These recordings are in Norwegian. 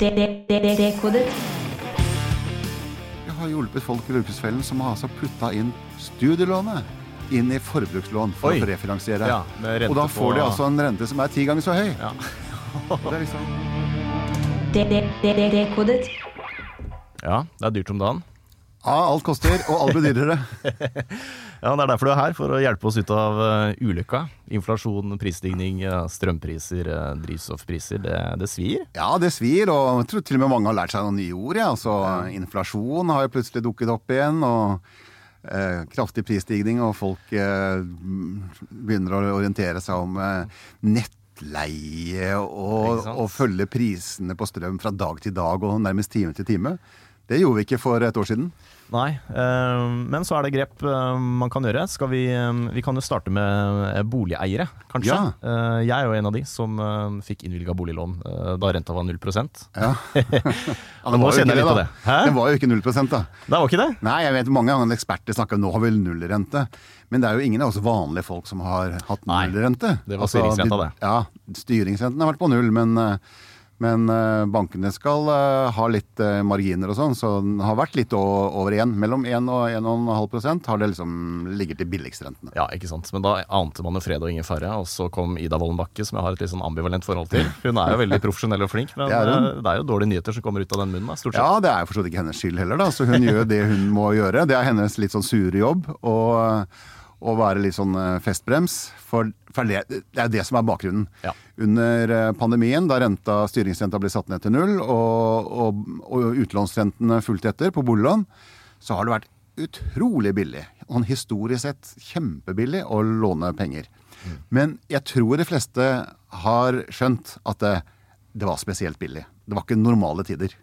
Dekodet. Jeg har hjulpet folk i Luksusfellen som har altså putta inn studielånet inn i forbrukslån for Oi. å refinansiere. Ja, og da på- får de altså en rente som er ti ganger så høy. Ja. Det er liksom Dekodet. ja, det er dyrt om dagen. Ja, alt koster, og alt blir dyrere. Ja, Det er derfor du er her, for å hjelpe oss ut av eh, ulykka. Inflasjon, prisstigning, eh, strømpriser, eh, drivstoffpriser. Det, det svir. Ja, det svir, og jeg tror til og med mange har lært seg noen nye ord. Ja. Altså, Inflasjon har jo plutselig dukket opp igjen, og eh, kraftig prisstigning, og folk eh, begynner å orientere seg om eh, nettleie og, og følge prisene på strøm fra dag til dag og nærmest time til time. Det gjorde vi ikke for et år siden. Nei, eh, men så er det grep eh, man kan gjøre. Skal vi, eh, vi kan jo starte med eh, boligeiere, kanskje. Ja. Eh, jeg er jo en av de som fikk innvilga boliglån da renta var 0% Ja. Men nå kjenner jeg litt på det. Hæ? Det var jo ikke 0% da. Det var ikke det? Nei, jeg vet mange ganger eksperter snakker om nå har vi nullrente. Men det er jo ingen av oss vanlige folk som har hatt nullrente. Nei, det var styringsrenta, de- det. Ja, styringsrenten har vært på null, men, men eh, bankene skal eh, ha litt eh, marginer og sånn, så den har vært litt over 1. Mellom 1 og 1,5 prosent har det liksom ligget til billigstrentene. Ja, ikke sant. Men da ante man jo fred og ingen fare. Og så kom Ida Wolden Bakke, som jeg har et litt sånn ambivalent forhold til. Hun er jo veldig profesjonell og flink, men Det er det er jo dårlige nyheter som kommer ut av den munnen, stort sett. Ja, det er jo for så vidt ikke hennes skyld heller, da. Så hun gjør det hun må gjøre. Det er hennes litt sånn sure jobb. Og, og være litt sånn eh, festbrems. For, for det, det er det som er bakgrunnen. Ja. Under eh, pandemien, da renta, styringsrenta ble satt ned til null, og, og, og utlånsrentene fulgte etter på boliglån, så har det vært utrolig billig. Og historisk sett kjempebillig å låne penger. Men jeg tror de fleste har skjønt at det, det var spesielt billig. Det var ikke normale tider.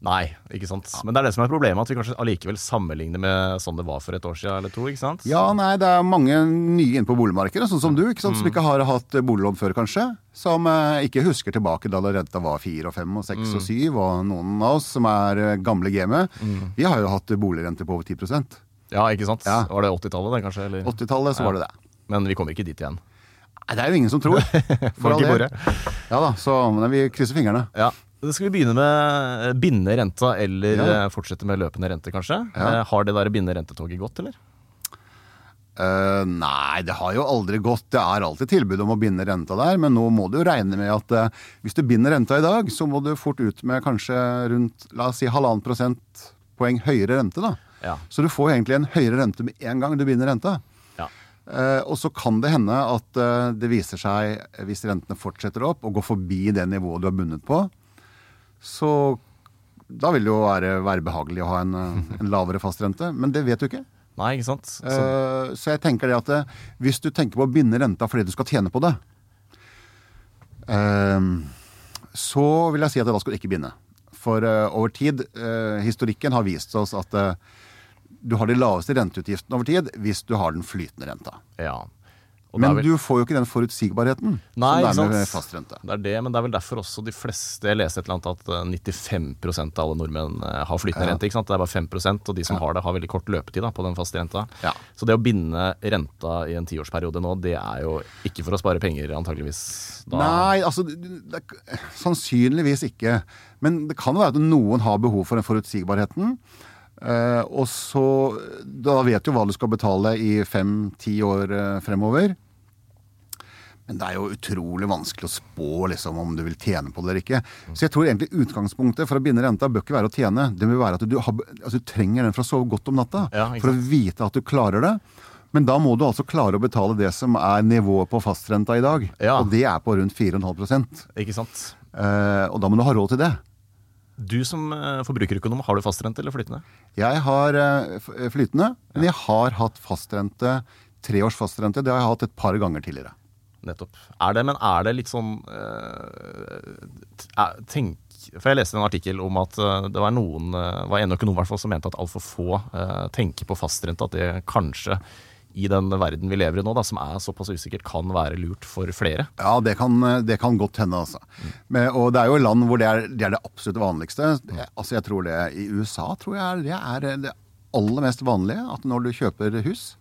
Nei, ikke sant. Men det er det som er problemet, at vi kanskje allikevel sammenligner med sånn det var for et år siden eller to, ikke sant? Ja, nei, det er mange nye inne på boligmarkedet, sånn som du, ikke sant? som ikke har hatt boliglån før, kanskje. Som eh, ikke husker tilbake da renta var fire og fem og seks og syv, og noen av oss som er eh, gamle gamet, vi har jo hatt boligrente på over 10% Ja, ikke sant. Ja. Var det 80-tallet det, kanskje? 80-tallet så Ja. var det det. Men vi kommer ikke dit igjen. Nei, det er jo ingen som tror. For all Folk i del. bordet. Ja da, så men vi krysser fingrene. Ja. Skal vi begynne med eh, binde renta, eller Ja. eh, fortsette med løpende rente, kanskje. Ja. Eh, Har det der binde rentetoget gått, eller? Uh, nei, det har jo aldri gått. Det er alltid tilbud om å binde renta der, men nå må du jo regne med at uh, hvis du binder renta i dag, så må du fort ut med kanskje rundt la oss si halvannen prosentpoeng høyere rente. da. Ja. Så du får egentlig en høyere rente med en gang du binder renta. Ja. Uh, og så kan det hende at det viser seg, hvis rentene fortsetter opp og går forbi det nivået du har bundet på, så da vil det jo være, være behagelig å ha en, eh, en lavere fastrente. Men det vet du ikke. Nei, ikke sant. Så, Eh, Så jeg tenker det at det, hvis du tenker på å binde renta fordi du skal tjene på det, eh, så vil jeg si at da skal du ikke binde. For eh, over tid, eh, historikken har vist oss at eh, du har de laveste renteutgiftene over tid hvis du har den flytende renta. ja. Men vel- du får jo ikke den forutsigbarheten Nei, som det er med fastrente. Det er det, men det er vel derfor også de fleste Jeg leste et eller annet at eh, 95% av alle nordmenn eh, har flytende Ja. rente. ikke sant? Det er bare 5% og de som har det, har veldig kort løpetid da, på den faste renta. Ja. Så det å binde renta i en tiårsperiode nå, det er jo ikke for å spare penger, antageligvis. Da, Nei, altså det, det, sannsynligvis ikke. Men det kan være at noen har behov for den forutsigbarheten. Eh, og så Da vet du hva du skal betale i fem-ti år eh, fremover. Men det er jo utrolig vanskelig å spå liksom, om du vil tjene på det eller ikke. Så jeg tror egentlig utgangspunktet for å binde renta bør ikke være å tjene. Det vil være at du, har, altså, du trenger den for å sove godt om natta. Ja, for å vite at du klarer det. Men da må du altså klare å betale det som er nivået på fastrenta i dag. Ja. Og det er på rundt 4,5% Ikke sant? eh, Og da må du ha råd til det. Du som eh, forbrukerøkonom, har du fastrente eller flytende? Jeg har eh, flytende, men jeg har hatt fastrente, treårs fastrente. Det har jeg hatt et par ganger tidligere. Nettopp. Er det, men er det litt sånn eh, tenk, For jeg leste en artikkel om at eh, det var noen eh, var en økonom hvert som mente at altfor få eh, tenker på fastrente. At det kanskje i den verden vi lever i nå, da, som er såpass usikkert, kan være lurt for flere. Ja, det kan, det kan godt hende, altså. Men, og det er jo land hvor det er det, er det absolutt vanligste. Mm. Altså, jeg tror det I USA tror jeg det er det aller mest vanlige at når du kjøper hus,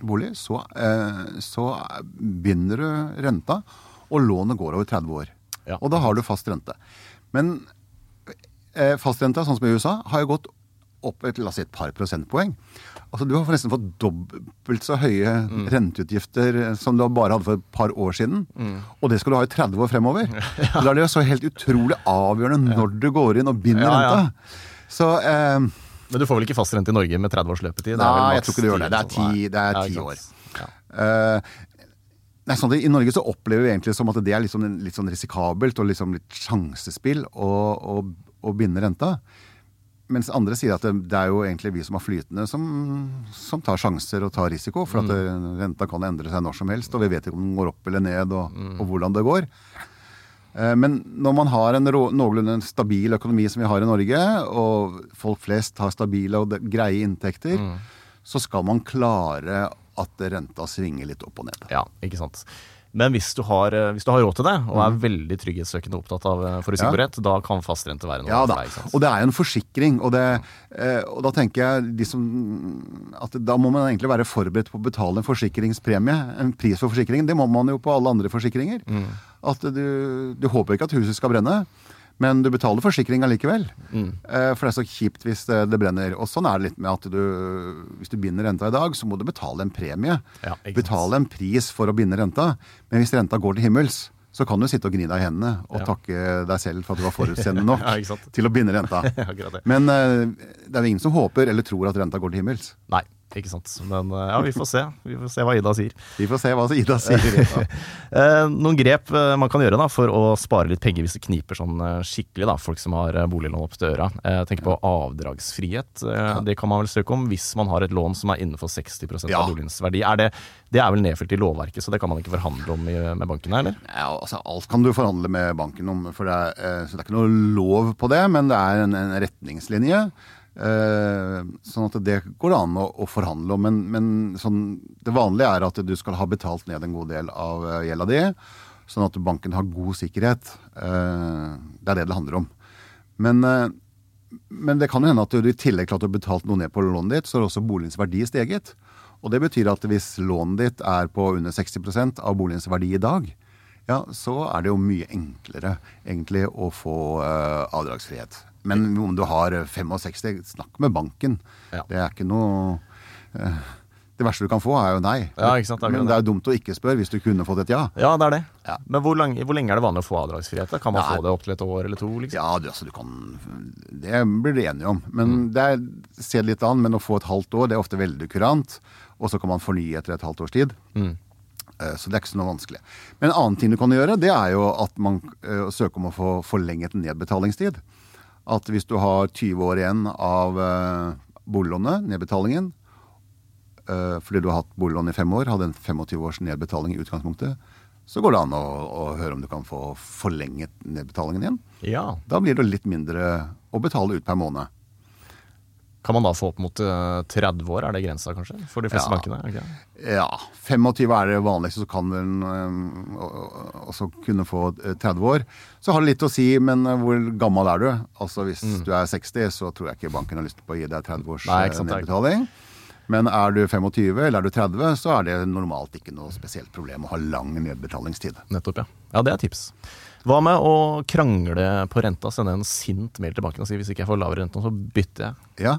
bolig, så, eh, så begynner du renta, og lånet går over 30 år. Ja. Og da har du fast rente. Men eh, fastrenta, sånn som i USA, har jo gått opp et, la oss si et par prosentpoeng. Altså Du har forresten fått dobbelt så høye renteutgifter som du bare hadde for et par år siden. Og det skal du ha i 30 år fremover. Da er det jo så helt utrolig avgjørende når du går inn og binder Ja, ja. renta. Så eh, Men du får vel ikke fastrente i Norge med 30 års løpetid? Det Nei, jeg tror ikke du gjør det. Det er ti- det er ti år. Ja. Eh, nei, sånn I Norge så opplever vi egentlig som at det er liksom en- litt sånn risikabelt og liksom litt sjansespill å, å, å binde renta. Mens andre sier at det, det er jo egentlig vi som har flytende, som, som tar sjanser og tar risiko. For at mm. renta kan endre seg når som helst, og vi vet ikke om den går opp eller ned, og, og hvordan det går. Eh, Men når man har en noenlunde stabil økonomi som vi har i Norge, og folk flest har stabile og greie inntekter, så skal man klare at renta svinger litt opp og ned. ja, ikke sant. Men hvis du, har, eh, hvis du har råd til det, og er veldig trygghetssøkende og opptatt av forutsigbarhet, ja. da kan fastrente være noe Ja for deg. sant? og det er jo en forsikring. Og, det, eh, og da tenker jeg liksom, at da må man egentlig være forberedt på å betale en forsikringspremie. En pris for forsikringen. Det må man jo på alle andre forsikringer. Mm. At du, du håper ikke at huset skal brenne, men du betaler forsikring allikevel. Mm. Eh, For det er så kjipt hvis det, det brenner. Og sånn er det litt med at du Hvis du binder renta i dag, så må du betale en premie. Ja, betale en pris for å binde renta. Men hvis renta går til himmels, så kan du sitte og gni deg i hendene og Ja. takke deg selv for at du var forutseende nok Ja, til å binde renta. Men eh, det er jo ingen som håper eller tror at renta går til himmels. Nei, ikke sant. Men eh, ja, vi får se. Vi får se hva Ida sier. Vi får se hva Ida sier. Eh, noen grep eh, man kan gjøre da, for å spare litt penger hvis det kniper sånn skikkelig, da, folk som har boliglån opp til øra. Tenk på avdragsfrihet. Det kan man vel søke om hvis man har et lån som er innenfor 60 Ja. av boligens verdi. Er det, det er vel nedfelt i lovverket, så det kan man ikke forhandle om i, med bankene, eller? Ja, altså Alt kan du forhandle med banken om, for det er, så det er ikke noe lov på det. Men det er en, en retningslinje. Eh, sånn at det går an å, å forhandle om. Men, men sånn, det vanlige er at du skal ha betalt ned en god del av eh, gjelda di. Sånn at banken har god sikkerhet. Eh, det er det det handler om. Men, men det kan jo hende at du i tillegg til at du har betalt noe ned på lånet ditt, så har også boligens verdi steget. Og det betyr at hvis lånet ditt er på under 60% av boligens verdi i dag, ja, så er det jo mye enklere egentlig å få avdragsfrihet. Men om du har 65, snakk med banken. Ja. Det er ikke noe eh, Det verste du kan få, er jo nei. Ja, ikke sant, det er Men det er dumt å ikke spørre hvis du kunne fått et ja. Ja, det er det. Ja. Men hvor, lang, hvor lenge er det vanlig å få avdragsfrihet? Kan man få det opp til et år eller to? liksom? Ja, du, altså, du kan Det blir du enige om. Men Mm. det er, se litt an. Men å få et halvt år, det er ofte veldig kurant. Og så kan man fornye etter et halvt års tid. Mm. Eh, Så det er ikke så noe vanskelig. Men en annen ting du kan gjøre, det er jo at man uh, søker om å få forlenget nedbetalingstid. At hvis du har 20 år igjen av uh, boliglånet, nedbetalingen, eh, fordi du har hatt boliglån i fem år, hadde en 25 års nedbetaling i utgangspunktet, så går det an å, å høre om du kan få forlenget nedbetalingen igjen. Ja. Da blir det litt mindre å betale ut per måned. Kan man da få opp mot eh, 30 år, er det grensa kanskje? For de fleste Ja. bankene? det? Ja, 25 er det vanligste, så kan den også kunne få øh, 30 år. Så har det litt å si, men hvor gammel er du? Altså Hvis du er 60, så tror jeg ikke banken har lyst på å gi deg 30 års Mm. Nei, sant, nedbetaling. Men er du 25 eller er du 30, så er det normalt ikke noe spesielt problem å ha lang nedbetalingstid. Nettopp, ja. Ja, det er tips. Hva med å krangle på renta? Sende en sint mail til banken og si hvis ikke jeg får lavere rente så bytter jeg. Ja.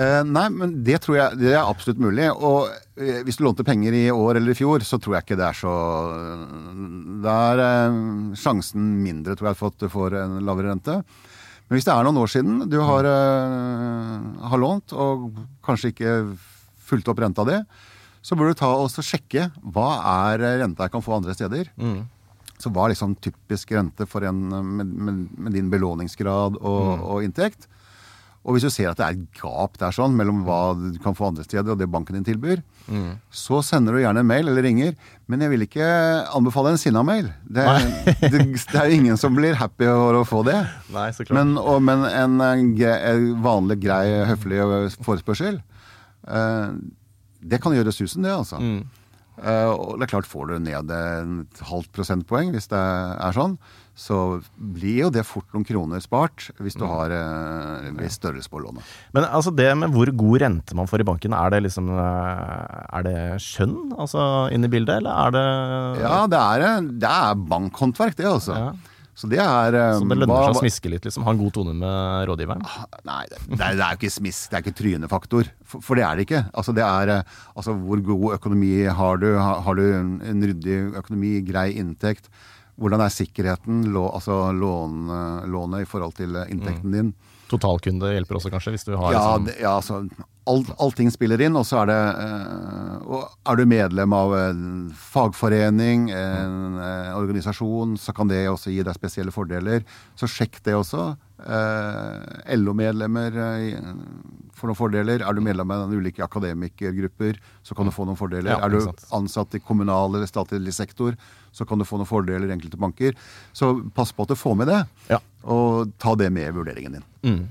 Eh, nei, men det tror jeg det er absolutt mulig. Og eh, hvis du lånte penger i år eller i fjor, så tror jeg ikke det er så Da er eh, sjansen mindre, tror jeg, for at du får en lavere rente. Men hvis det er noen år siden du har, eh, har lånt, og kanskje ikke fulgt opp renta di, så bør du ta og sjekke hva er renta jeg kan få andre steder. Mm. Så var liksom typisk rente for en med, med, med din belåningsgrad og, og inntekt? Og hvis du ser at det er et gap der sånn mellom hva du kan få andre steder og det banken din tilbyr, så sender du gjerne en mail eller ringer. Men jeg vil ikke anbefale en sinna mail. Det, det, det er jo ingen som blir happy over å få det. Nei, så klart. Men, og, men en, eh, en vanlig, grei, høflig forespørsel, eh, det kan gjøre susen, det, altså. Mm. Eh, og det er klart, får du ned et halvt prosentpoeng, hvis det er sånn, så blir jo det fort noen kroner spart hvis Mm. du har eh, en viss størrelse på lånet. Men altså det med hvor god rente man får i banken, er det liksom eh, Er det skjønn altså inne i bildet, eller er det Ja, det er, det er bankhåndverk, det, altså. Ja. Så det er eh, Så det lønner seg å smiske litt, liksom. Ha en god tone med rådgiveren. Nei, det, det er det er jo ikke smisk, det er ikke trynefaktor. For, for det er det ikke. Altså, det er eh, altså, hvor god økonomi har du? Har, har du en, en ryddig økonomi, grei inntekt? Hvordan er sikkerheten, lå, altså lån, lånet i forhold til eh, inntekten din? Totalkunde hjelper også, kanskje, hvis du har Ja, det, ja altså alt, Allting spiller inn, og så er det øh, og Er du medlem av en fagforening, en eh, organisasjon, så kan det også gi deg spesielle fordeler. Så sjekk det også. Eh, LO-medlemmer eh, får noen fordeler. Er du medlem av ulike akademikergrupper, så kan du få noen fordeler. Ja, er du ansatt i kommunal eller statlig sektor, så kan du få noen fordeler i enkelte banker. Så pass på at du får med det, Ja. og ta det med i vurderingen din. Mm.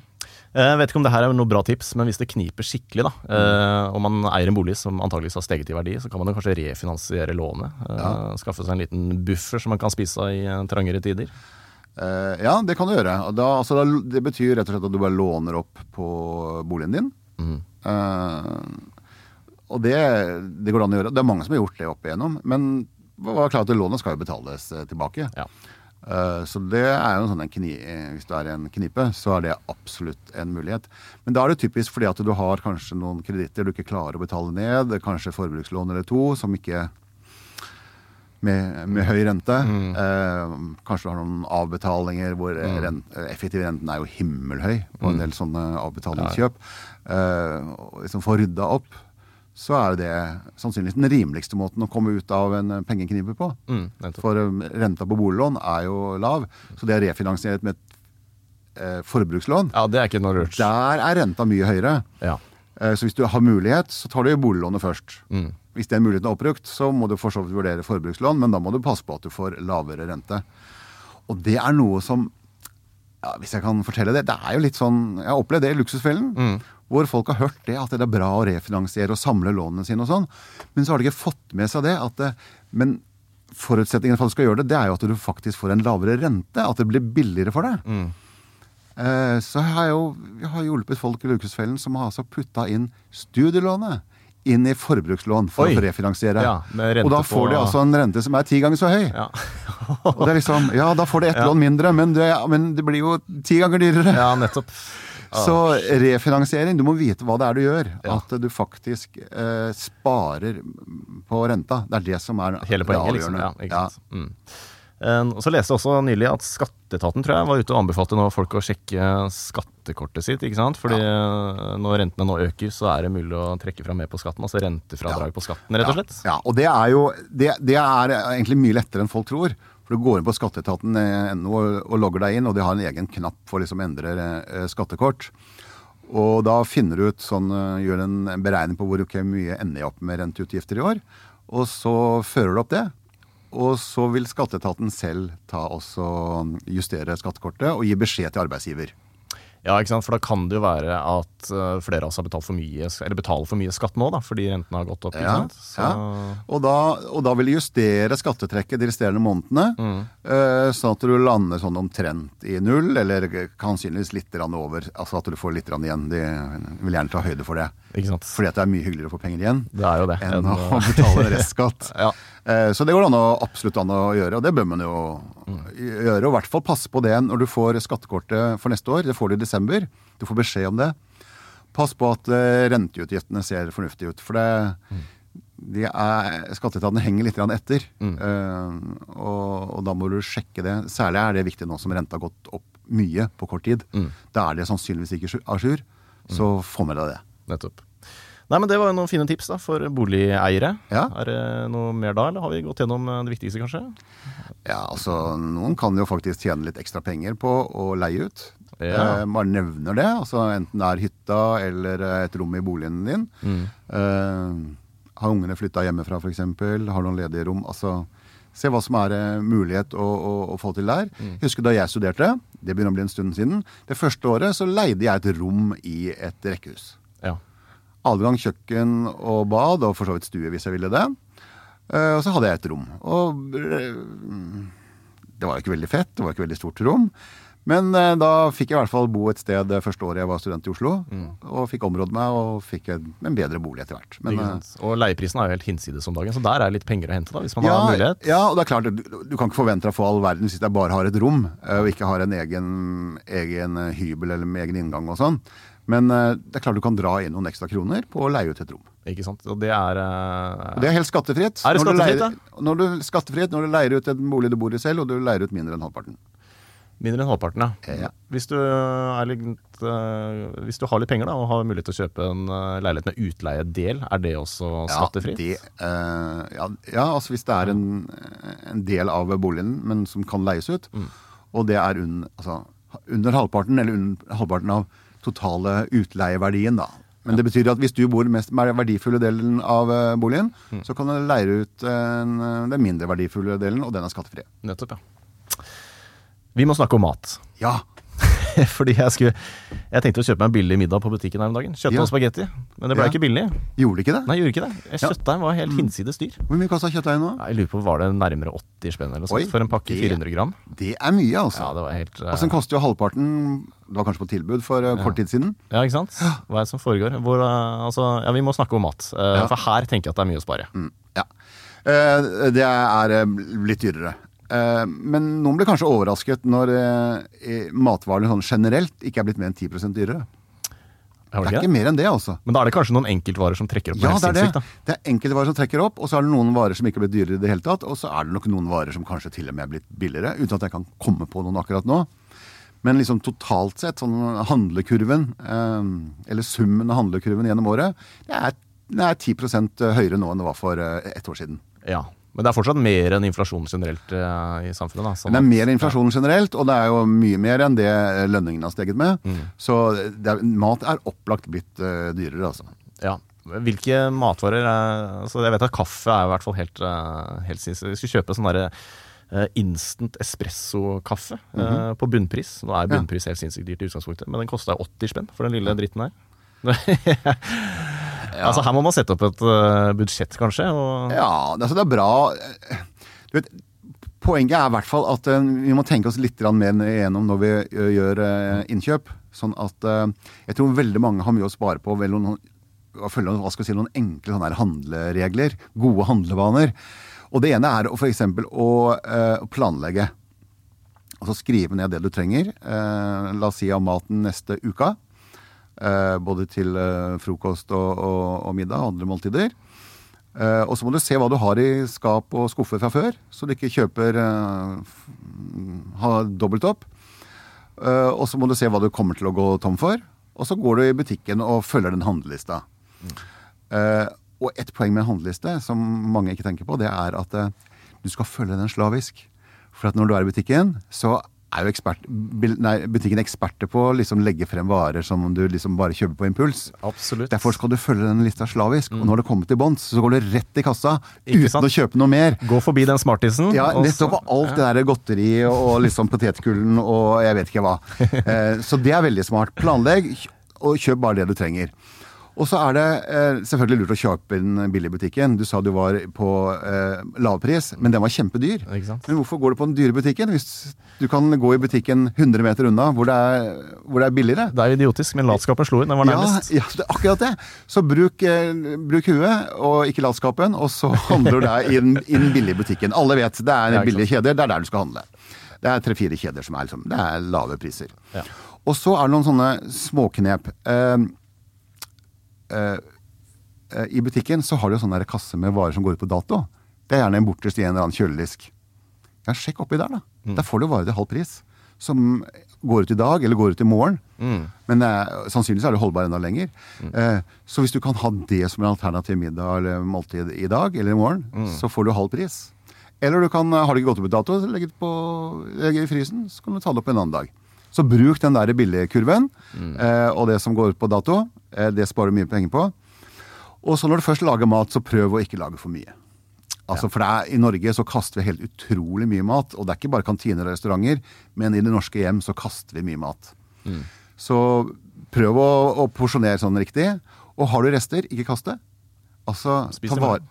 Jeg vet ikke om det her er noe bra tips, men hvis det kniper skikkelig, da, mm. og man eier en bolig som antakeligvis har steget i verdi, så kan man kanskje refinansiere lånet. Ja. Skaffe seg en liten buffer som man kan spise av i eh, trangere tider. Eh, ja, det kan du gjøre. Da, altså, det betyr rett og slett at du bare låner opp på boligen din. Mm. Uh, og det, det går an å gjøre. Det er mange som har gjort det opp igjennom. Men var klar at lånet skal jo betales eh, tilbake. Ja. Eh, så det er jo en sånn en kni, eh, Hvis du er i en knipe, så er det absolutt en mulighet. Men da er det typisk fordi at du har kanskje noen kreditter du ikke klarer å betale ned. Kanskje forbrukslån eller to som ikke med, med høy rente. Eh, kanskje du har noen avbetalinger hvor mm. rent, effektiv renten er jo himmelhøy på en del sånne avbetalingskjøp. Eh, liksom få rydda opp, så er det sannsynligvis den rimeligste måten å komme ut av en pengeknipe på. Mm. For um, renta på boliglån er jo lav, så det er refinansiert med et eh, forbrukslån. ja, det er ikke noe rørt. Der er renta mye høyere. Ja. Eh, så hvis du har mulighet, så tar du boliglånet først. Mm. Hvis den muligheten er oppbrukt, så må du for så vidt vurdere forbrukslån, men da må du passe på at du får lavere rente. Og det er noe som ja, Hvis jeg kan fortelle det. Det er jo litt sånn Jeg har opplevd det i Luksusfellen. Hvor folk har hørt det, at det er bra å refinansiere og samle lånene sine og sånn. Men så har de ikke fått med seg det. At det men forutsetningen for at du skal gjøre det, det er jo at du faktisk får en lavere rente. At det blir billigere for deg. Eh, så har jo jeg har hjulpet folk i Luksusfellen som har altså putta inn studielånet inn i forbrukslån for Oi. å refinansiere. Ja, og da får de altså en rente som er ti ganger så høy. Ja. Og det er liksom, ja, da får de ett Ja. lån mindre, men det, men det blir jo ti ganger dyrere. ja, nettopp. Så refinansiering, du må vite hva det er du gjør. Ja. At du faktisk eh, sparer på renta. Det er det som er Hele det poenget, liksom. Ja, ikke sant? Mm. Eh, og så leste jeg også nylig at Skatteetaten tror jeg, var ute og anbefalte nå folk å sjekke skattekortet sitt. ikke sant? Fordi ja. når rentene nå øker, så er det mulig å trekke fra mer på skatten. Altså rentefradrag på skatten, rett og slett. Ja, og det er jo det, det er egentlig mye lettere enn folk tror. For du går inn på skatteetaten.no og, og logger deg inn, og de har en egen knapp for liksom å endre eh, skattekort. Og da finner du ut sånn, eh, gjør en beregning på hvor okay, mye ender jeg opp med renteutgifter i år. Og så fører du opp det. Og så vil skatteetaten selv ta også justere skattekortet og gi beskjed til arbeidsgiver. Ja, ikke sant? For da kan det jo være at eh, flere av oss har betalt for mye, eller betaler for mye skatt nå, da, fordi rentene har gått opp. Ja, sant? Så, ja. Og da, og da vil de justere skattetrekket de resterende månedene, Mm. uh, sånn at du lander sånn omtrent i null, eller sannsynligvis litt over. Altså at du får litt igjen. De vil gjerne ta høyde for det. Ikke sant? Fordi at det er mye hyggeligere å få penger igjen Det er jo det. enn å betale restskatt. Ja. Eh, Så det går an å, absolutt an å gjøre, og det bør man jo gjøre. Og i hvert fall passe på det når du får skattekortet for neste år. Det får du i desember. Du får beskjed om det. Pass på at eh, renteutgiftene ser fornuftige ut. For det, de er, skatteetaten henger litt etter. Eh, og, og da må du sjekke det. Særlig er det viktig nå som renta har gått opp mye på kort tid. Da er det sannsynligvis ikke a jour. Så få med deg det. Nettopp. Nei, men Det var jo noen fine tips da, for boligeiere. Ja. Er det noe mer da, eller har vi gått gjennom eh, det viktigste, kanskje? Ja, altså Noen kan jo faktisk tjene litt ekstra penger på å leie ut. Ja. Eh, man nevner det. altså Enten det er hytta eller eh, et rom i boligen din. Eh, har ungene flytta hjemmefra f.eks., har noen ledige rom. altså Se hva som er eh, mulighet å, å, å få til der. Mm. husker da jeg studerte, det begynner å bli en stund siden. Det første året så leide jeg et rom i et rekkehus. Ja. Adgang, kjøkken og bad, og for så vidt stue hvis jeg ville det. Eh, og så hadde jeg et rom. Og eh, det var jo ikke veldig fett, det var ikke veldig stort rom. Men eh, da fikk jeg i hvert fall bo et sted det første året jeg var student i Oslo. Mm. Og fikk området meg og fikk en, en bedre bolig etter hvert. Men? Og leieprisen er jo helt hinsides om dagen, så der er litt penger å hente, da, hvis man ja, har mulighet. ja, og det er klart, du, du kan ikke forvente deg å få all verden hvis jeg bare har et rom, og ikke har en egen, egen hybel eller med egen inngang og sånn. Men eh, det er klart du kan dra inn noen ekstra kroner på å leie ut et rom. Ikke sant? Og det er uh... Og det er helt skattefritt. Er det Når du skattefritt, leier, når du, skattefritt når du leier ut en bolig du bor i selv, og du leier ut mindre enn halvparten. mindre enn halvparten, ja. Ja. Hvis, du er litt, uh, hvis du har litt penger da, og har mulighet til å kjøpe en uh, leilighet med utleiedel, er det også skattefritt? Ja, det, uh, ja, ja, altså hvis det er en, en del av boligen, men som kan leies ut, Mm. og det er un, altså, under halvparten, eller under halvparten av totale utleieverdien, da. Men det betyr at hvis du bor i den mest verdifulle delen av eh, boligen, Mm. så kan du leie ut en, den mindre verdifulle delen, og den er skattefri. Nettopp, ja. Vi må snakke om mat. Ja, Fordi jeg skulle Jeg tenkte å kjøpe meg en billig middag på butikken her om dagen. Kjøttdeig Ja. og spagetti. Men det ble Ja. ikke billig. gjorde det ikke det? Nei, gjorde ikke det. Kjøttdeigen var helt hinsides dyr. Hvor mye kosta kjøttdeigen nå? Jeg lurer på, Var det nærmere 80 spenn eller Oi, sånt for en pakke det- 400 gram? Det er mye, altså. Ja, det var helt eh, Og så koster jo halvparten Det var kanskje på tilbud for eh, kort tid siden. Ja, ikke sant? Hva er det som foregår? Hvor, eh, altså, ja, Vi må snakke om mat. Eh, For her tenker jeg at det er mye å spare. Mm, ja. Eh, det er eh, litt dyrere. Eh, men noen blir kanskje overrasket når eh, matvarene sånn generelt ikke er blitt mer enn 10 dyrere. Det er ikke mer enn det, altså. Men da er det kanskje noen enkeltvarer som trekker opp Ja, det er det. da. Det er enkeltvarer som trekker opp, og så er det noen varer som ikke er blitt dyrere i det hele tatt. Og så er det nok noen varer som kanskje til og med er blitt billigere, uten at jeg kan komme på noen akkurat nå. Men liksom totalt sett, sånn handlekurven, eh, eller summen av handlekurven gjennom året, det er, det er 10 høyere nå enn det var for ett år siden. Ja. Men det er fortsatt mer enn inflasjon generelt eh, i samfunnet. Da. Sånn det er mer enn inflasjonen generelt, og det er jo mye mer enn det lønningene har steget med. Mm. Så er, mat er opplagt blitt uh, dyrere, altså. Ja. Hvilke matvarer er, altså Jeg vet at kaffe er i hvert fall helt, uh, helt sinnssykt. Vi skulle kjøpe sånn derre instant espresso-kaffe eh, på bunnpris. Nå er bunnpris helt sinnssykt dyrt i utgangspunktet, men den kosta 80 spenn for den lille dritten her. Altså Her må man sette opp et uh, budsjett, kanskje. Og, Ja, altså det er bra. Du vet, poenget er i hvert fall at uh, vi må tenke oss litt mer igjennom når vi eh, gjør uh, innkjøp. Sånn at jeg tror veldig mange har mye å spare på ved noen, følge hva skal si, noen enkle sånne handleregler. Gode handlevaner. Og det ene er f.eks. å planlegge. Altså skrive ned det du trenger. La oss si av maten neste uka. Eh, både til eh, frokost og, og, og middag og andre måltider. Eh, og så må du se hva du har i skap og skuffer fra før, så du ikke kjøper ha dobbelt opp. Og så må du se hva du kommer til å gå tom for. Og så går du i butikken og følger den handlelista. Eh, og et poeng med en handleliste som mange ikke tenker på, det er at du skal følge den slavisk. For at når du er i butikken, så er jo ekspert, nei, butikken eksperter på å liksom legge frem varer som du liksom bare kjøper på impuls. Absolutt. Derfor skal du følge den lista slavisk. Og når det kommer til bånds, så går du rett i kassa Ikke uten sant? å kjøpe noe mer. Gå forbi den smartisen. Ja, nettopp. Alt det der godteri og liksom potetgullen og jeg vet ikke hva. Eh, Så det er veldig smart. Planlegg, og kjøp bare det du trenger. Og så er det eh, selvfølgelig lurt å kjøpe inn billig i butikken. Du sa du var på eh, lavpris, men den var kjempedyr. Men hvorfor går du på den dyre butikken hvis du kan gå i butikken 100 meter unna hvor det er, hvor det er billigere? Det er idiotisk, men latskapen slo inn. Den var Ja, nærmest. ja, det er akkurat det. Så bruk, eh, bruk huet og ikke latskapen, og så handler du deg i den, i den billige butikken. Alle vet det er Ja, ikke billige kjeder, det er der du skal handle. Det er tre-fire kjeder som er, liksom, det er lave priser. Ja. Og så er det noen sånne småknep. Eh, I butikken så har du jo sånn der kasse med varer som går ut på dato. Det er gjerne en borterst i en eller annen kjøledisk. Ja, sjekk oppi der, da. Der får du varer til halv pris. Som går ut i dag, eller går ut i morgen. Mm. Men eh, sannsynligvis er det holdbar enda lenger. Eh, så hvis du kan ha det som en alternativ middag eller måltid i dag eller i morgen, så får du halv pris. Eller du kan, eh, har det ikke gått opp i dato, så det på, legg det i frysen, så kan du ta det opp en annen dag. Så bruk den der billigkurven eh, og det som går ut på dato. Eh, det sparer du mye penger på. Og så når du først lager mat, så prøv å ikke lage for mye. Altså, for er, I Norge så kaster vi helt utrolig mye mat. Og det er ikke bare kantiner og restauranter, men i det norske hjem så kaster vi mye mat. Så prøv å, å porsjonere sånn riktig. Og har du rester, ikke kast det. Altså, Spis ta det vare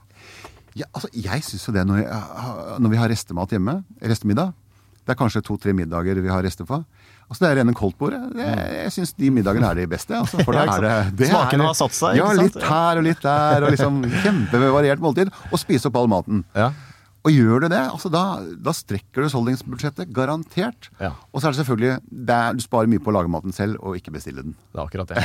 ja, altså, Jeg syns jo det når, jeg, når vi har restemat hjemme, restemiddag Det er kanskje to-tre middager vi har rester på. Altså Det er rene koldtbordet. Det- Jeg syns de middagene er de beste. Altså, for Ja, er det, det Smakene har satt seg, Ja, ikke sant? litt her og litt der. Og liksom Kjempevariert måltid. Og spise opp all maten. Ja. Og gjør du det, altså da, da strekker du husholdningsbudsjettet. Garantert. Ja. Og så er det selvfølgelig det er, Du sparer mye på å lage maten selv og ikke bestille den. Det er akkurat det.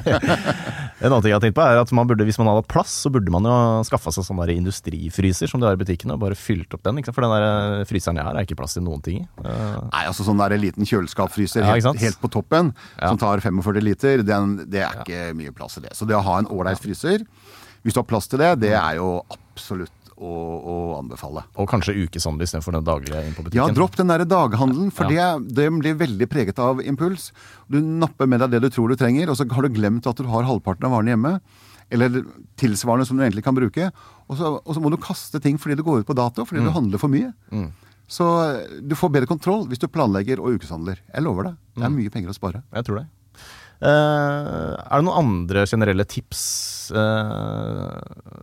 en annen ting jeg har tenkt på er at man burde, Hvis man hadde plass, så burde man jo skaffa seg sånn der industrifryser som de har i butikkene, og bare fylt opp den. For den der eh, fryseren jeg har, er ikke plass til noen ting i. Eh, Nei, altså sånn der liten kjøleskapfryser Ja, helt, helt på toppen, Ja. som tar 45 liter, den, det er ikke mye plass til det. Så det å ha en ålreit fryser, hvis du har plass til det, det er jo absolutt å, å anbefale. Og kanskje ukeshandel istedenfor den daglige inn på butikken. Ja, dropp den der daghandelen, for Ja. det, det blir veldig preget av impuls. Du napper med deg det du tror du trenger, og så har du glemt at du har halvparten av varene hjemme. Eller tilsvarende som du egentlig kan bruke. Og så, og så må du kaste ting fordi det går ut på dato, fordi du handler for mye. Så du får bedre kontroll hvis du planlegger og ukeshandler. Jeg lover deg. Det er mye penger å spare. Jeg tror det. Eh, er det noen andre generelle tips eh,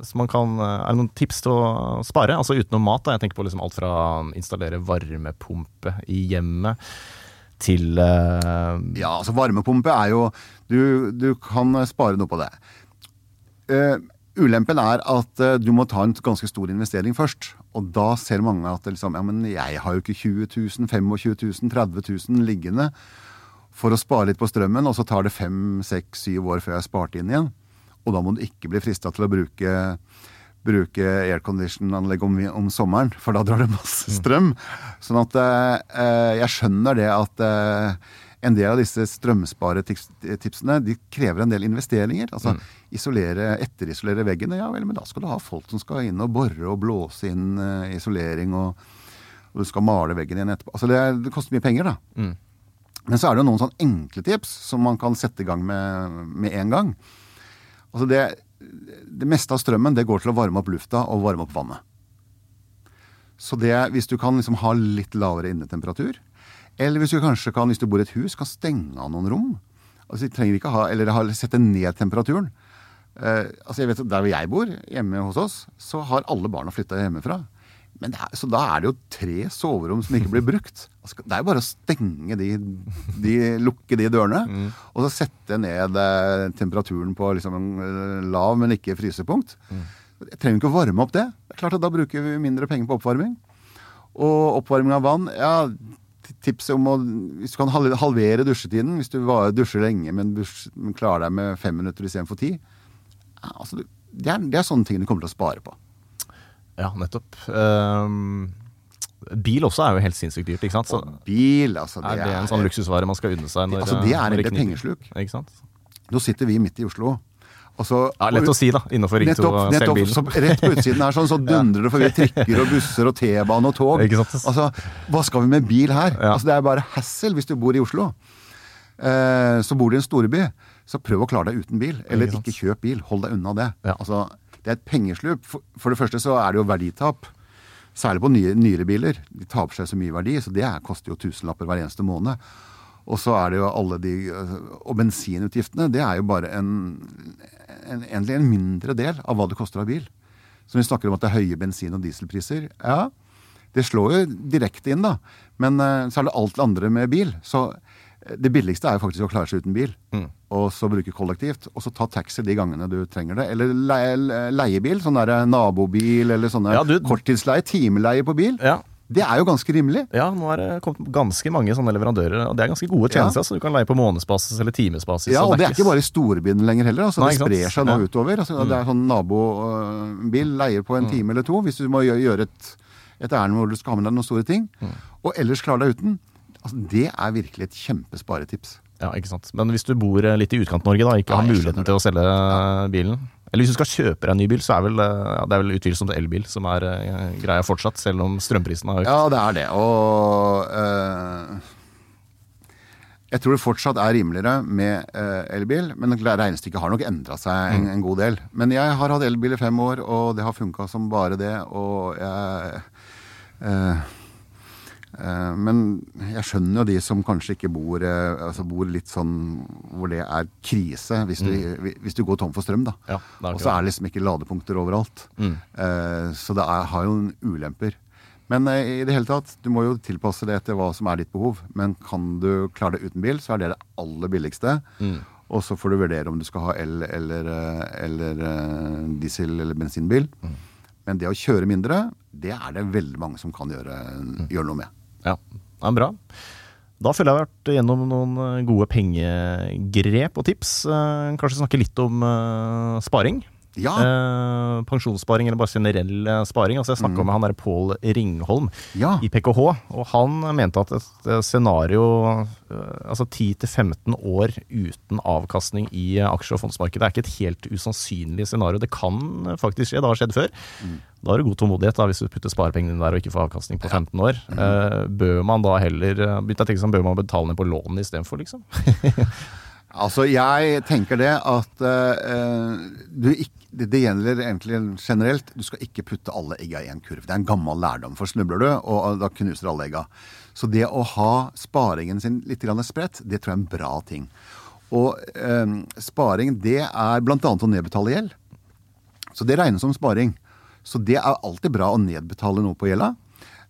som man kan Er det noen tips til å spare? Altså utenom mat. da Jeg tenker på liksom alt fra installere varmepumpe i hjemmet til eh, Ja, altså varmepumpe er jo Du, du kan spare noe på det. Uh, ulempen er at uh, du må ta en ganske stor investering først. Og da ser mange at liksom, ja, men jeg har jo ikke 20 000, 25 000, 30 000 liggende for å spare litt på strømmen, og så tar det fem, seks, syv år før jeg har spart inn igjen. Og da må du ikke bli frista til å bruke, bruke aircondition-anlegg om, om sommeren, for da drar det masse strøm. Sånn at eh, jeg skjønner det at eh, en del av disse strømsparetipsene de krever en del investeringer. Altså isolere, etterisolere veggene. Ja vel, men da skal du ha folk som skal inn og bore og blåse inn eh, isolering, og, og du skal male veggen igjen etterpå. Altså det, det koster mye penger, da. Mm. Men så er det jo noen sånn enkle tips som man kan sette i gang med med en gang. Altså det, det meste av strømmen det går til å varme opp lufta og varme opp vannet. Så det, hvis du kan liksom ha litt lavere innetemperatur, eller hvis du kanskje kan, hvis du bor i et hus, kan stenge av noen rom. Altså, trenger ikke ha, Eller sette ned temperaturen. Eh, altså jeg vet, Der hvor jeg bor, hjemme hos oss, så har alle barna flytta hjemmefra. Er, så da er det jo tre soverom som ikke blir brukt. Det er jo bare å stenge de, de lukke de dørene, og så sette ned eh, temperaturen på liksom en eh, lav, men ikke frysepunkt. Jeg trenger ikke å varme opp det. Det er klart at Da bruker vi mindre penger på oppvarming. Og oppvarming av vann ja, Tipset om å Hvis du kan halvere dusjetiden, hvis du dusjer lenge, men, klarer deg med fem minutter istedenfor ti ja, altså, det, er, det er sånne ting du kommer til å spare på. Ja, nettopp. Um, bil også er jo helt sinnssykt dyrt, ikke sant? Så Bil, altså. det er det en sånn luksusvare man skal unne seg når Altså, det er når egentlig kniper? pengesluk. Ikke sant? Nå sitter vi midt i Oslo. Og så, Ja, lett å si, da. Innenfor Ring 2 Nettopp, og nettopp selvbilen. så rett på utsiden her sånn, så dundrer det forbi trikker og busser og T-bane og tog. Ikke sant? Altså, hva skal vi med bil her? Ja. Altså, det er bare hassle hvis du bor i Oslo. Eh, så bor du i en storby, så prøv å klare deg uten bil. Eller Ikke ikke kjøp bil. Hold deg unna det. Ja. Altså, det er et pengeslup. For, for det første så er det jo verditap. Særlig på nye, nyere biler. De taper seg så mye verdi, så det er, koster jo tusenlapper hver eneste måned. Og så er det jo alle de Og bensinutgiftene, det er jo bare en, en, egentlig en mindre del av hva det koster av bil. Så vi snakker om at det er høye bensin- og dieselpriser, ja, det slår jo direkte inn, da. Men eh, så er det alt det andre med bil. Så det billigste er jo faktisk å klare seg uten bil. Og så bruke kollektivt. Og så ta taxi de gangene du trenger det. Eller leie, leiebil. Sånn der nabobil eller sånne Ja, du- korttidsleie. Timeleie på bil. Ja. Det er jo ganske rimelig. Ja, nå er det kommet ganske mange sånne leverandører, og det er ganske gode tjenester. Så du kan leie på månedsbasis eller timesbasis. Ja, og det er ikke bare i storbyene lenger heller. Altså, Nei, det sprer seg nå Ja. Mm. utover. Altså, Det er sånn nabobil, leier på en time eller to hvis du må gjøre et, et ærend hvor du skal ha med deg noen store ting. Mm. Og ellers klare deg uten. Altså, det er virkelig et kjempesparetips. Ja, ikke sant. Men hvis du bor eh, litt i Utkant-Norge, da, ikke Ja, har muligheten til å selge eh, bilen Eller hvis du skal kjøpe deg en ny bil, så er vel, eh, ja, det er vel utvilsomt elbil som er greia fortsatt, selv om strømprisen har økt. Ja, det er det. Og eh, jeg tror det fortsatt er rimeligere med eh, elbil, men regnestykket har nok endra seg en, en god del. Men jeg har hatt elbil i fem år, og det har funka som bare det. Og jeg eh, Men jeg skjønner jo de som kanskje ikke bor eh, altså bor litt sånn hvor det er krise hvis du, hvis du går tom for strøm, da. Ja, og så er det liksom ikke ladepunkter overalt. Mm. Eh, så det er, har jo en ulemper. Men eh, i det hele tatt, du må jo tilpasse det etter hva som er ditt behov. Men kan du klare det uten bil, så er det det aller billigste. Og så får du vurdere om du skal ha el eller, eh, eller eh, diesel- eller bensinbil. Men det å kjøre mindre, det er det veldig mange som kan gjøre, gjøre noe med. Ja, ja bra. Da føler jeg vi har vært gjennom noen eh, gode pengegrep og tips. Eh, Kanskje snakke litt om eh, sparing. Ja. Eh, pensjonssparing eller bare generell eh, sparing. Altså Jeg snakka med han der Pål Ringholm Ja. i PKH, og han mente at et eh, scenario eh, altså 10-15 år uten avkastning i aksje- og fondsmarkedet er ikke et helt usannsynlig scenario. Det kan faktisk skje, det har skjedd før. Da har du god tålmodighet da, hvis du putter sparepengene dine der og ikke får avkastning på 15 år. Eh, bør man da heller begynte jeg å tenke sånn, bør man betale ned på lånet istedenfor, liksom? Altså, jeg tenker det at uh, du ikk- det, det gjelder egentlig generelt. Du skal ikke putte alle egga i en kurv. Det er en gammel lærdom. For snubler du, og da knuser alle egga. Så det å ha sparingen sin litt spredt, det tror jeg er en bra ting. Og eh, sparing, det er bl.a. å nedbetale gjeld. Så det regnes som sparing. Så det er alltid bra å nedbetale noe på gjelda.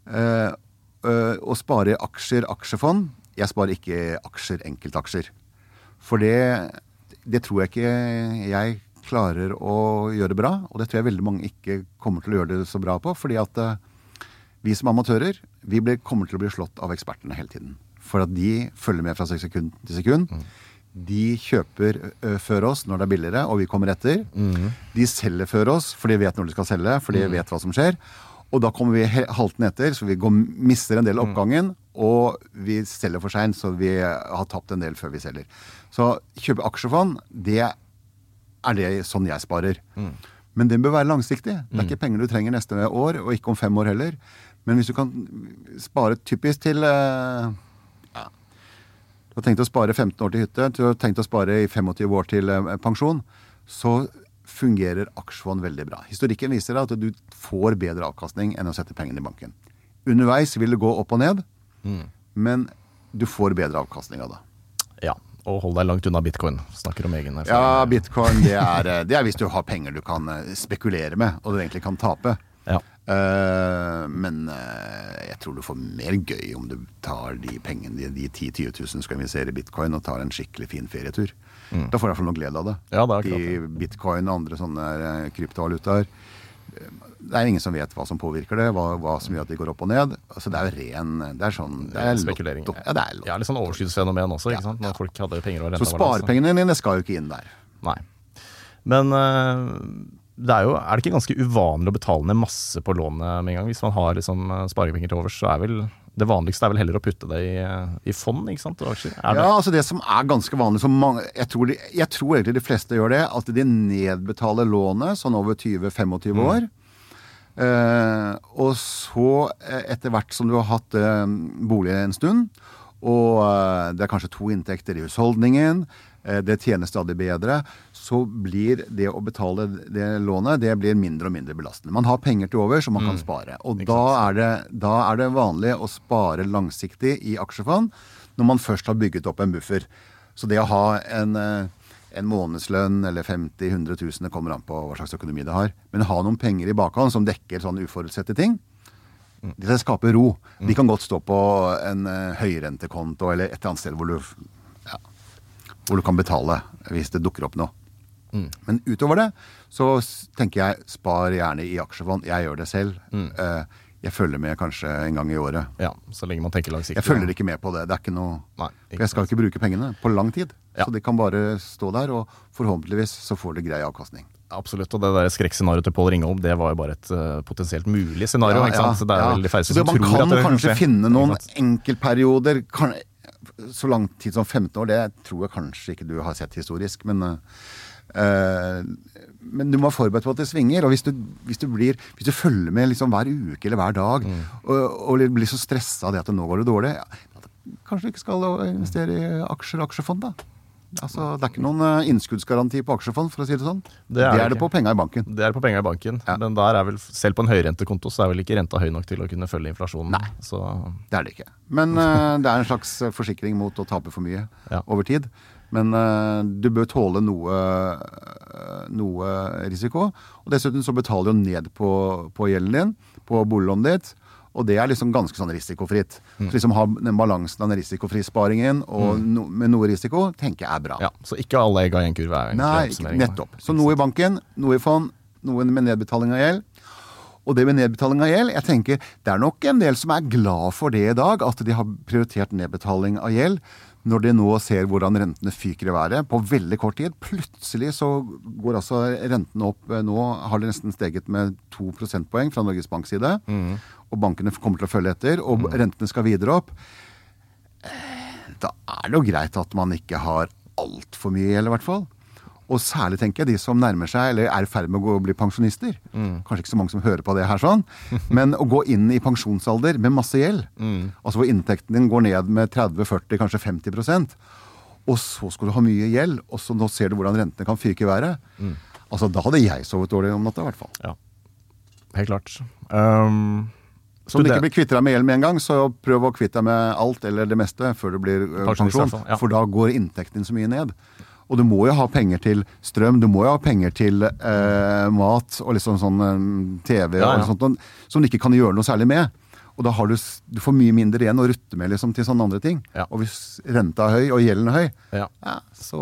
Eh, eh, å spare i aksjer, aksjefond. Jeg sparer ikke aksjer, enkeltaksjer. For det, det tror jeg ikke jeg klarer å gjøre det bra. Og det tror jeg veldig mange ikke kommer til å gjøre det så bra på. Fordi at eh, vi som amatører vi blir, kommer til å bli slått av ekspertene hele tiden. For at de følger med fra sekund til sekund. De kjøper ø, før oss når det er billigere, og vi kommer etter. De selger før oss, for de vet når de skal selge, for de vet hva som skjer. Og da kommer vi haltende etter, så vi går, mister en del av oppgangen. Og vi selger for seint, så vi har tapt en del før vi selger. Så kjøpe aksjefond, det er det sånn jeg sparer. Men den bør være langsiktig. Det er ikke penger du trenger neste år, og ikke om fem år heller. Men hvis du kan spare typisk til eh, ja, Du har tenkt å spare 15 år til hytte, du har tenkt å spare i 25 år til eh, pensjon, så fungerer aksjefond veldig bra. Historikken viser at du får bedre avkastning enn å sette pengene i banken. Underveis vil det gå opp og ned, men du får bedre avkastning av det. Ja, og hold deg langt unna bitcoin. Snakker om egen erfaring. Ja, bitcoin det er, eh, det er hvis du har penger du kan eh, spekulere med, og du egentlig kan tape. Ja. Uh, men uh, jeg tror du får mer gøy om du tar de pengene, de, de 10 000-20 000 skal investere i bitcoin, og tar en skikkelig fin ferietur. Da får du i hvert fall noe glede av det. Ja, det er klart. de bitcoin og andre sånne kryptovalutaer. Det er ingen som vet hva som påvirker det, hva, hva som gjør at de går opp og ned. Altså Det er jo ren Det er sånn det er Spekulering. lotto. Ja, det er lotto. Ja, litt sånn overskuddsfenomen også, ikke Ja, sant? Når ja. folk hadde penger å rente Så sparepengene dine skal jo ikke inn der. Nei. Men eh, det er jo Er det ikke ganske uvanlig å betale ned masse på lånet med en gang? Hvis man har liksom sparepenger til overs, så er vel det vanligste er vel heller å putte det i, i fond, ikke sant? Og aksjer. Er det? Ja, altså det som er ganske vanlig som mange, jeg, tror de, jeg tror egentlig de fleste gjør det, at de nedbetaler lånet sånn over 20-25 år. Eh, og så, eh, etter hvert som du har hatt eh, bolig en stund, og eh, det er kanskje to inntekter i husholdningen, eh, det tjener stadig bedre, så blir det å betale det lånet det blir mindre og mindre belastende. Man har penger til over som man kan spare. Og da er, det, da er det vanlig å spare langsiktig i aksjefond når man først har bygget opp en buffer. Så det å ha en, eh, en månedslønn eller 50 100 000, det kommer an på hva slags økonomi det har, men ha noen penger i bakhånd som dekker sånne uforutsette ting, det skaper ro. De kan godt stå på en uh, høyrentekonto eller et eller annet sted hvor du, ja, hvor du kan betale hvis det dukker opp noe. Men utover det så tenker jeg spar gjerne i aksjefond. Jeg gjør det selv. Mm. jeg følger med kanskje en gang i året. Ja, så lenge man tenker langsiktig. Jeg følger ikke med på det. Det er ikke noe Nei, ikke Jeg skal ikke bruke pengene på lang tid. Ja. Så de kan bare stå der, og forhåpentligvis så får de grei avkastning. Absolutt. Og det der skrekkscenarioet til Pål Ringholm, det var jo bare et uh, potensielt mulig scenario. Ja, ikke sant? Så det er ja. vel de færreste som man tror kan at det kanskje skje. finne noen enkeltperioder kan, Så lang tid som 15 år, det tror jeg kanskje ikke du har sett historisk. Men, uh, men du må være forberedt på at det svinger. Og hvis du, hvis du, blir, hvis du følger med liksom hver uke eller hver dag Mm. og, og blir så stressa av det at nå går det dårlig, ja, kanskje du ikke skal investere i aksjer og aksjefond, da. Altså, det er ikke noen eh, innskuddsgaranti på aksjefond, for å si det sånn. Det er det, er det på penga i banken. Det er på penger i banken, Ja. men der er vel, selv på en høyrentekonto så er vel ikke renta høy nok til å kunne følge inflasjonen. Nei. Så Det er det ikke. Men eh, det er en slags eh, forsikring mot å tape for mye Ja. over tid. Men du bør tåle noe, noe risiko. Og dessuten så betaler du ned på, på gjelden din, på boliglånet ditt. Og det er liksom ganske sånn risikofritt. Så liksom ha den balansen av den risikofrisparingen og no, med noe risiko, tenker jeg er bra. Ja, Så ikke alle egg i en kurv er Nei, nettopp. Så noe i banken, noe i fond, noe med nedbetaling av gjeld. Og det med nedbetaling av gjeld, jeg tenker det er nok en del som er glad for det i dag, at de har prioritert nedbetaling av gjeld. Når de nå ser hvordan rentene fyker i været på veldig kort tid. Plutselig så går altså rentene opp. Nå har det nesten steget med to prosentpoeng fra Norges Banks side. Og bankene kommer til å følge etter, og rentene skal videre opp. Da er det jo greit at man ikke har altfor mye gjeld, i hvert fall. Og særlig tenker jeg de som nærmer seg eller er i ferd med å gå og bli pensjonister. Kanskje ikke så mange som hører på det her sånn, men å gå inn i pensjonsalder med masse gjeld, altså hvor inntekten din går ned med 30-40, kanskje 50% og så skal du ha mye gjeld, og så nå ser du hvordan rentene kan fyke i været. Altså Da hadde jeg sovet dårlig om natta, i hvert fall. Ja, helt klart. Um, Så om du ikke blir kvitt deg med gjeld med en gang, så prøv å kvitte deg med alt eller det meste før du blir i pensjon. ja. For da går inntekten din så mye ned. Og du må jo ha penger til strøm, du må jo ha penger til eh, mat og liksom sånn eh, TV Ja, ja. og sånt, som du ikke kan gjøre noe særlig med. Og da har du, du får mye mindre igjen å rutte med liksom, til sånne andre ting. Ja. Og hvis renta er høy og gjelden er høy, ja, ja, så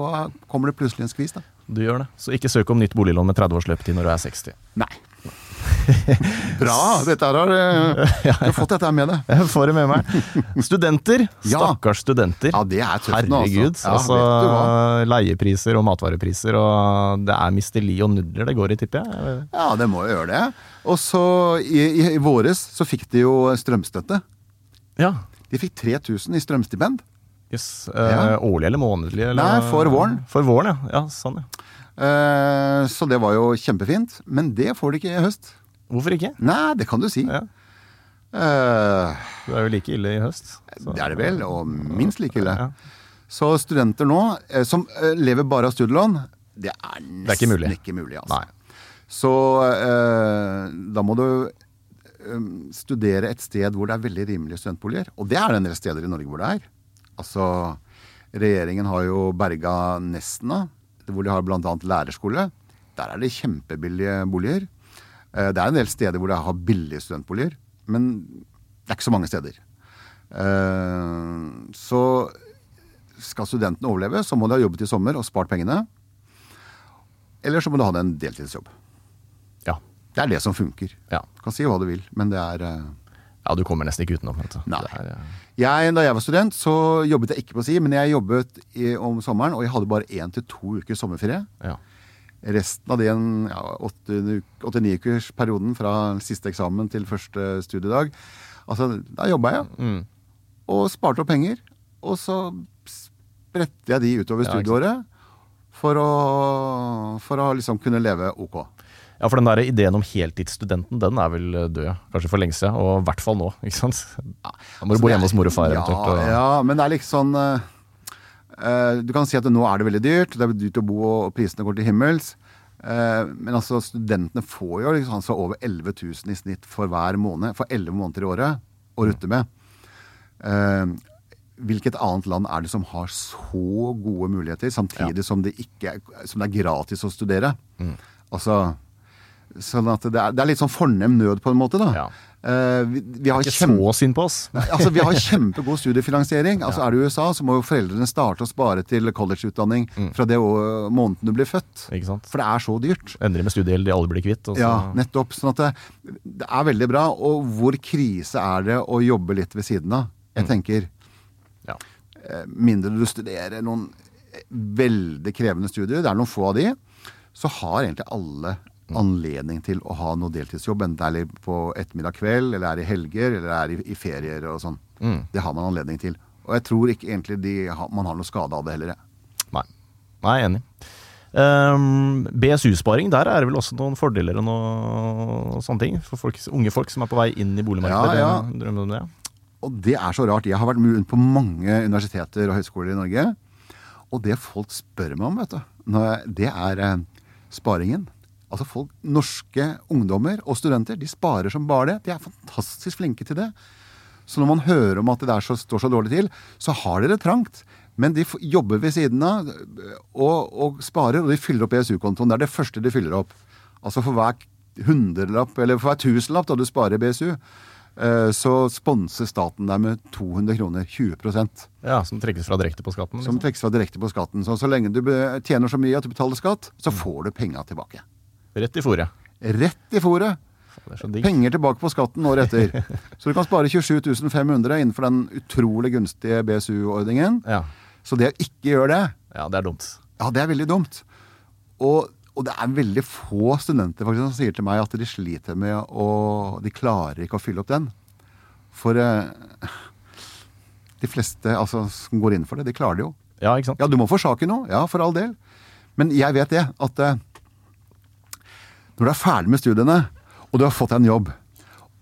kommer det plutselig en skvis, da. du gjør det. Så ikke søk om nytt boliglån med 30 års løpetid når du er 60. Nei. Bra! Dette har eh, Du har fått dette her med deg. Jeg får det med meg. Studenter. Stakkars studenter. Ja, det er tøft nå, altså. Herregud. Altså, leiepriser og matvarepriser, og det er misteli og nudler det går i, tipper jeg. Ja, det må jo gjøre det. Og så i, i, i våres så fikk de jo strømstøtte. Ja. De fikk 3000 i strømstipend. Yes. Eh, Ja. Årlig eller månedlig? Eller? Nei, for våren. For våren, ja. ja sånn, ja. Eh, så det var jo kjempefint. Men det får de ikke i høst. Hvorfor ikke? Nei, det kan du si. Ja. Eh, Det er jo like ille i høst. så- det er det vel, og minst like ille. Ja. Så studenter nå, eh, som lever bare av studielån, det er nesten er ikke mulig. ikke mulig altså. Så da må du studere et sted hvor det er veldig rimelige studentboliger. Og det er det en del steder i Norge hvor det er. Altså, regjeringen har jo berga Nesna, hvor de har bl.a. lærerskole. Der er det kjempebillige boliger. Eh, Det er en del steder hvor de har billige studentboliger, men det er ikke så mange steder. Eh, Så skal studentene overleve, så må de ha jobbet i sommer og spart pengene. Eller så må du ha deg en deltidsjobb. Ja. Det er det som funker. Ja. Du kan si hva du vil, men det er eh, ja, du kommer nesten ikke utenom. Vet du. Nei. Det er, ja. jeg, Da jeg var student, så jobbet jeg ikke på si, men jeg jobbet i, om sommeren, og jeg hadde bare én til to uker sommerferie. ja. Resten av den ja, åtte-ni ukers perioden fra siste eksamen til første studiedag, altså, da jobba jeg. Mm. Og sparte opp penger. Og så spredte jeg de utover Ja, studieåret for å, for å liksom kunne leve ok. Ja, for den der ideen om heltidsstudenten, den er vel eh, død. Kanskje for lenge siden, og i hvert fall nå. ikke sant? Da må du bo hjemme hos mor og far eventuelt. Ja, Og, ja, men det er liksom sånn uh, Du kan si at nå er det veldig dyrt, det er dyrt å bo og prisene går til himmels. Men altså studentene får jo liksom, altså over 11 000 i snitt for hver måned. For 11 måneder i året å rutte med. Uh, hvilket annet land er det som har så gode muligheter, samtidig som, det ikke, som det er gratis å studere? Altså Sånn at det er, det er litt sånn fornem nød, på en måte. da. Ja. Eh, vi, vi har ikke kjempe- så synd på oss. Altså Vi har kjempegod studiefinansiering. Altså Er du i USA, så må jo foreldrene starte å spare til collegeutdanning fra det måneden du blir født. For det er så dyrt. Endelig med studiegjeld de alle blir kvitt. Så, Ja, nettopp. Sånn at det, det er veldig bra. Og hvor krise er det å jobbe litt ved siden av? Jeg tenker ja. eh, mindre du studerer noen veldig krevende studier, det er noen få av de, så har egentlig alle anledning til å ha noe deltidsjobb, enten det er på ettermiddag kveld, eller er i helger, eller er i, i ferier og sånn. Mm. Det har man anledning til. Og jeg tror ikke egentlig de, man har noe skade av det heller. jeg. Nei. Nei, enig. Um, BSU-sparing, der er det vel også noen fordeler og noe sånne ting for folk, unge folk som er på vei inn i boligmarkedet. Ja, ja. Det? Og det er så rart. Jeg har vært rundt på mange universiteter og høyskoler i Norge. Og det folk spør meg om, vet du, når jeg, det er eh, sparingen. Altså folk, Norske ungdommer og studenter de sparer som bare det. De er fantastisk flinke til det. Så når man hører om at det der så, står så dårlig til, så har de det trangt. Men de jobber ved siden av og, og sparer, og de fyller opp BSU-kontoen. Det er det første de fyller opp. Altså for hver hundrelapp, eller for hver tusenlapp da du sparer BSU, eh, så sponser staten deg med 200 kroner. 20% Ja, Som trekkes fra direkte på skatten? Som Liksom. trekkes fra direkte på skatten. Så så lenge du tjener så mye at du betaler skatt, så får du penga tilbake. Rett i fôret. Rett i fòret. Er. Penger tilbake på skatten året etter. Så du kan spare 27 500 innenfor den utrolig gunstige BSU-ordningen. Ja. Så det å ikke gjøre det, ja, det er dumt. ja, det er veldig dumt. Og, og det er veldig få studenter faktisk som sier til meg at de sliter med å De klarer ikke å fylle opp den. For eh, de fleste altså, som går inn for det, de klarer det jo. Ja, ikke sant? Ja, du må forsake noe. Ja, for all del. Men jeg vet det, at eh, når du er ferdig med studiene, og du har fått deg en jobb,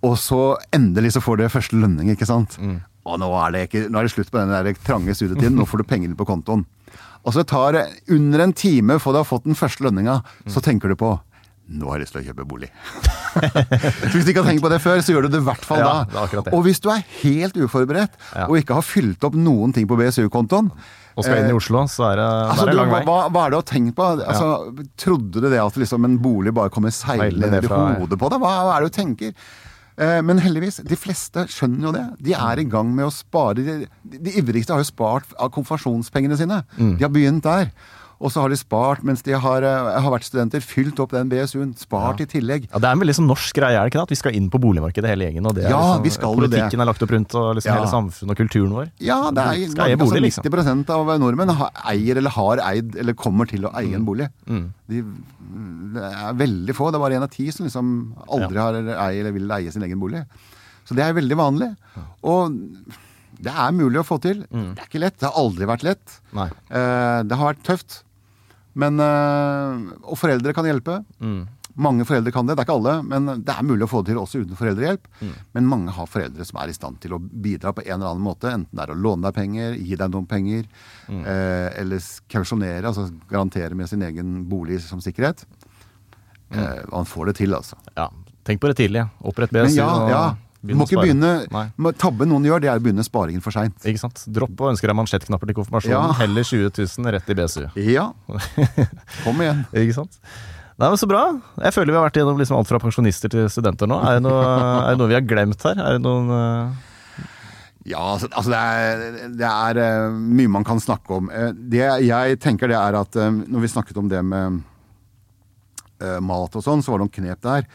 og så endelig så får du første lønning, ikke sant. Og nå er, det ikke, nå er det slutt på den der trange studietiden, nå får du pengene på kontoen. Og så tar det under en time før du har fått den første lønninga, så tenker du på nå har jeg lyst til å kjøpe bolig. så hvis du ikke har tenkt på det før, så gjør du det i hvert fall Ja, da. Og hvis du er helt uforberedt, Ja. og ikke har fylt opp noen ting på BSU-kontoen, Og skal inn i Oslo, så er det, Altså, der er det lang vei. hva, hva er det å tenke på? Altså, Trodde du det at liksom en bolig bare kommer Seilende ned i hodet på deg? Hva, hva er det du tenker? Eh, men heldigvis, de fleste skjønner jo det. De er i gang med å spare. De, de ivrigste har jo spart av konfirmasjonspengene sine. Mm. De har begynt der. Og så har de spart mens de har, eh, har vært studenter, fylt opp den BSU-en, spart i tillegg. Ja, Det er en veldig sånn norsk greie, er det ikke det? At vi skal inn på boligmarkedet hele gjengen. Og det er Ja, liksom, vi skal politikken det. Er lagt opp rundt og liksom Ja. hele samfunnet og kulturen vår. Ja, det er Skal eie bolig, altså, liksom. 90% av nordmenn har, eier eller har eid eller kommer til å eie en bolig. Mm. De, det er veldig få. Det er bare en av ti som liksom aldri har eller eier eller vil eie sin egen bolig. Så det er veldig vanlig. Og det er mulig å få til. Mm. Det er ikke lett. Det har aldri vært lett. Nei. Eh, det har vært tøft. Men, eh, og foreldre kan hjelpe. Mm. Mange foreldre kan det, det er ikke alle, men det er mulig å få det til også uten foreldrehjelp. Men mange har foreldre som er i stand til å bidra på en eller annen måte. Enten det er å låne deg penger, gi deg noen penger, eh, eller kausjonere, altså garantere med sin egen bolig som sikkerhet. Eh, man får det til, altså. Ja. Tenk på det tidlig. Opprett BSU. ja, ja. Du må ikke begynne Nei. Tabben noen gjør, det er å begynne sparingen for seint. Ikke sant? Dropp å ønske deg mansjettknapper til konfirmasjonen. Ja. Heller 20 000 rett i BSU. Ja. Kom igjen. Ikke sant? Nei, men Så bra. Jeg føler vi har vært gjennom liksom alt fra pensjonister til studenter nå. Er det noe, er det noe vi har glemt her? Er det noen uh... Ja, altså, altså det er, det er eh, mye man kan snakke om. Eh, det jeg tenker det er at når vi snakket om det med mat og sånn, så var det noen knep der.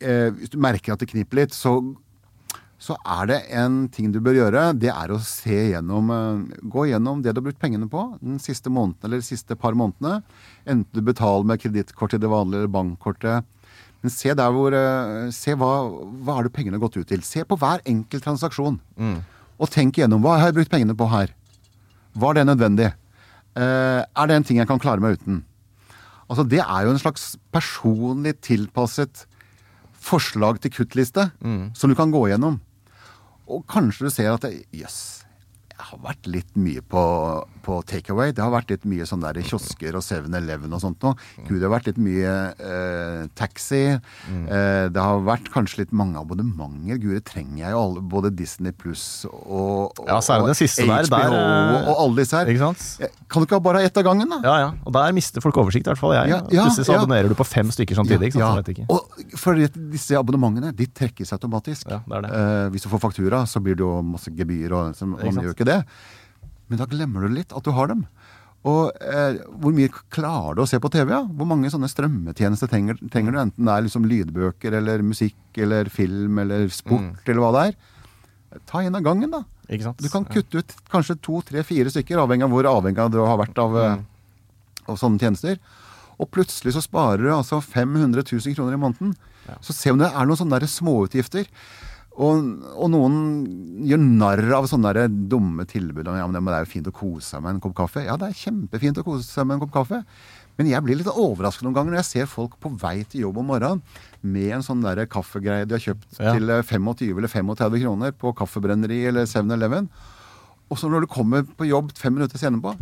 Eh, hvis du merker at det kniper litt, så, så er det en ting du bør gjøre. Det er å se gjennom eh, Gå gjennom det du har brukt pengene på den siste måneden eller de siste par månedene. Enten du betaler med kredittkortet det vanlige eller bankkortet. Men se der hvor eh, Se hva, hva har det pengene gått ut til. Se på hver enkelt transaksjon. Og tenk igjennom hva har jeg brukt pengene på her. Var det nødvendig? Eh, er det en ting jeg kan klare meg uten? Altså Det er jo en slags personlig tilpasset forslag til kuttliste som du kan gå gjennom. Og kanskje du ser at jøss, jøss, jeg har vært litt mye på, på takeaway. Det har vært litt mye sånn der kiosker og 7-Eleven og sånt noe. Gud, det har vært litt mye eh, taxi. Eh, det har vært kanskje litt mange abonnementer. Gud, det trenger jeg jo alle, både Disney pluss og, og Ja, det siste der, HBO der, eh, og alle disse her. Kan du ikke bare ha ett av gangen, da? Ja, ja. Og der mister folk oversikt, i hvert fall jeg. Ja, ja, Plutselig så ja. abonnerer du på fem stykker samtidig. Ja, ikke. Og for disse abonnementene de trekkes automatisk. Ja, det det. Eh, hvis du får faktura, så blir det jo masse gebyr, og og Ikke ikke det. Men da glemmer du litt at du har dem. Og eh, hvor mye klarer du å se på TV? Ja? Hvor mange sånne strømmetjenester trenger, trenger du? Enten det er liksom lydbøker eller musikk eller film eller sport Mm. eller hva det er. Ta en av gangen, da. Ikke sant? Du kan kutte ut kanskje to, tre, fire stykker, avhengig av hvor avhengig du har vært av, mm. av sånne tjenester. Og plutselig så sparer du altså 500 000 kroner i måneden. Så se om det er noen sånne småutgifter. Og, og noen gjør narr av sånne dumme tilbud. om, Ja, men det er jo fint å kose seg med en kopp kaffe. Ja, det er kjempefint å kose seg med en kopp kaffe. Men jeg blir litt overrasket noen ganger når jeg ser folk på vei til jobb om morgenen med en sånn der kaffegreie de har kjøpt Ja. til eh, 25 eller 35 kroner på kaffebrenneri eller 7-Eleven. Og så når du kommer på jobb fem minutter senere,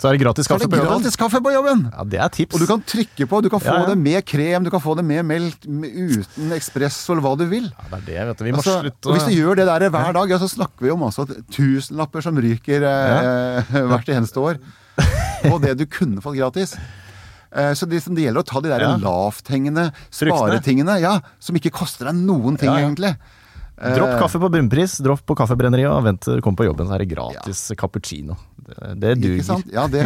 Så er det gratis så kaffe på jobben. gratis kaffe på jobben! Ja, det er tips. Og du kan trykke på, du kan få Ja, ja. det med krem, du kan få det med melk, uten espresso eller hva du vil. Ja, det er det, vet du. Vi må Altså, slutte og hvis du gjør det der hver dag, ja, så snakker vi om altså tusenlapper som ryker eh, hvert eneste år. Og det du kunne fått gratis. Eh, så det, det gjelder å ta de der Ja. lavthengende sparetingene, ja, som ikke koster deg noen ting, Ja, ja. egentlig. Dropp kaffe på bunnpris, dropp på kaffebrenneriet, og vent til du kommer på jobben, så er det gratis cappuccino. Det, det duger. Ja, det,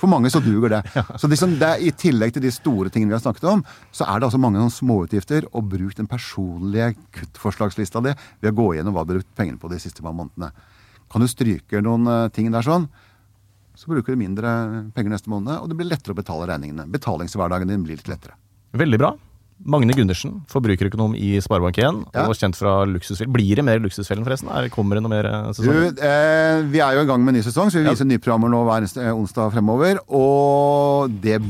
for mange så duger det. Så liksom det I tillegg til de store tingene vi har snakket om, så er det altså mange sånne småutgifter. Og bruk den personlige kuttforslagslista di ved å gå gjennom hva du har brukt pengene på de siste par månedene. Kan du stryke noen eh, ting der sånn, så bruker du mindre penger neste måned, og det blir lettere å betale regningene. Betalingshverdagen din blir litt lettere. Veldig bra. Magne Gundersen, forbrukerøkonom i Sparebank1, Ja. og kjent fra Luksusfellen. Blir det mer Luksusfellen, forresten? Er, kommer det noe mer sesong? Du, eh, vi er jo i gang med ny sesong, så vi Ja. viser nye programmer nå hver eh, onsdag fremover. Og det,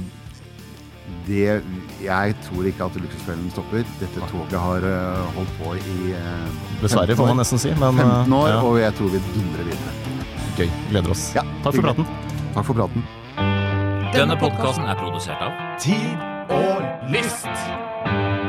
det Jeg tror ikke at Luksusfellen stopper. Dette toget har eh, holdt på i eh, Dessverre, 15 får man nesten si. Men, 15 år, ja. og jeg tror vi dundrer videre. ja, gøy. Gleder oss. Ja, Takk for praten. Takk for praten. Denne podkasten er produsert av Tid og lyst.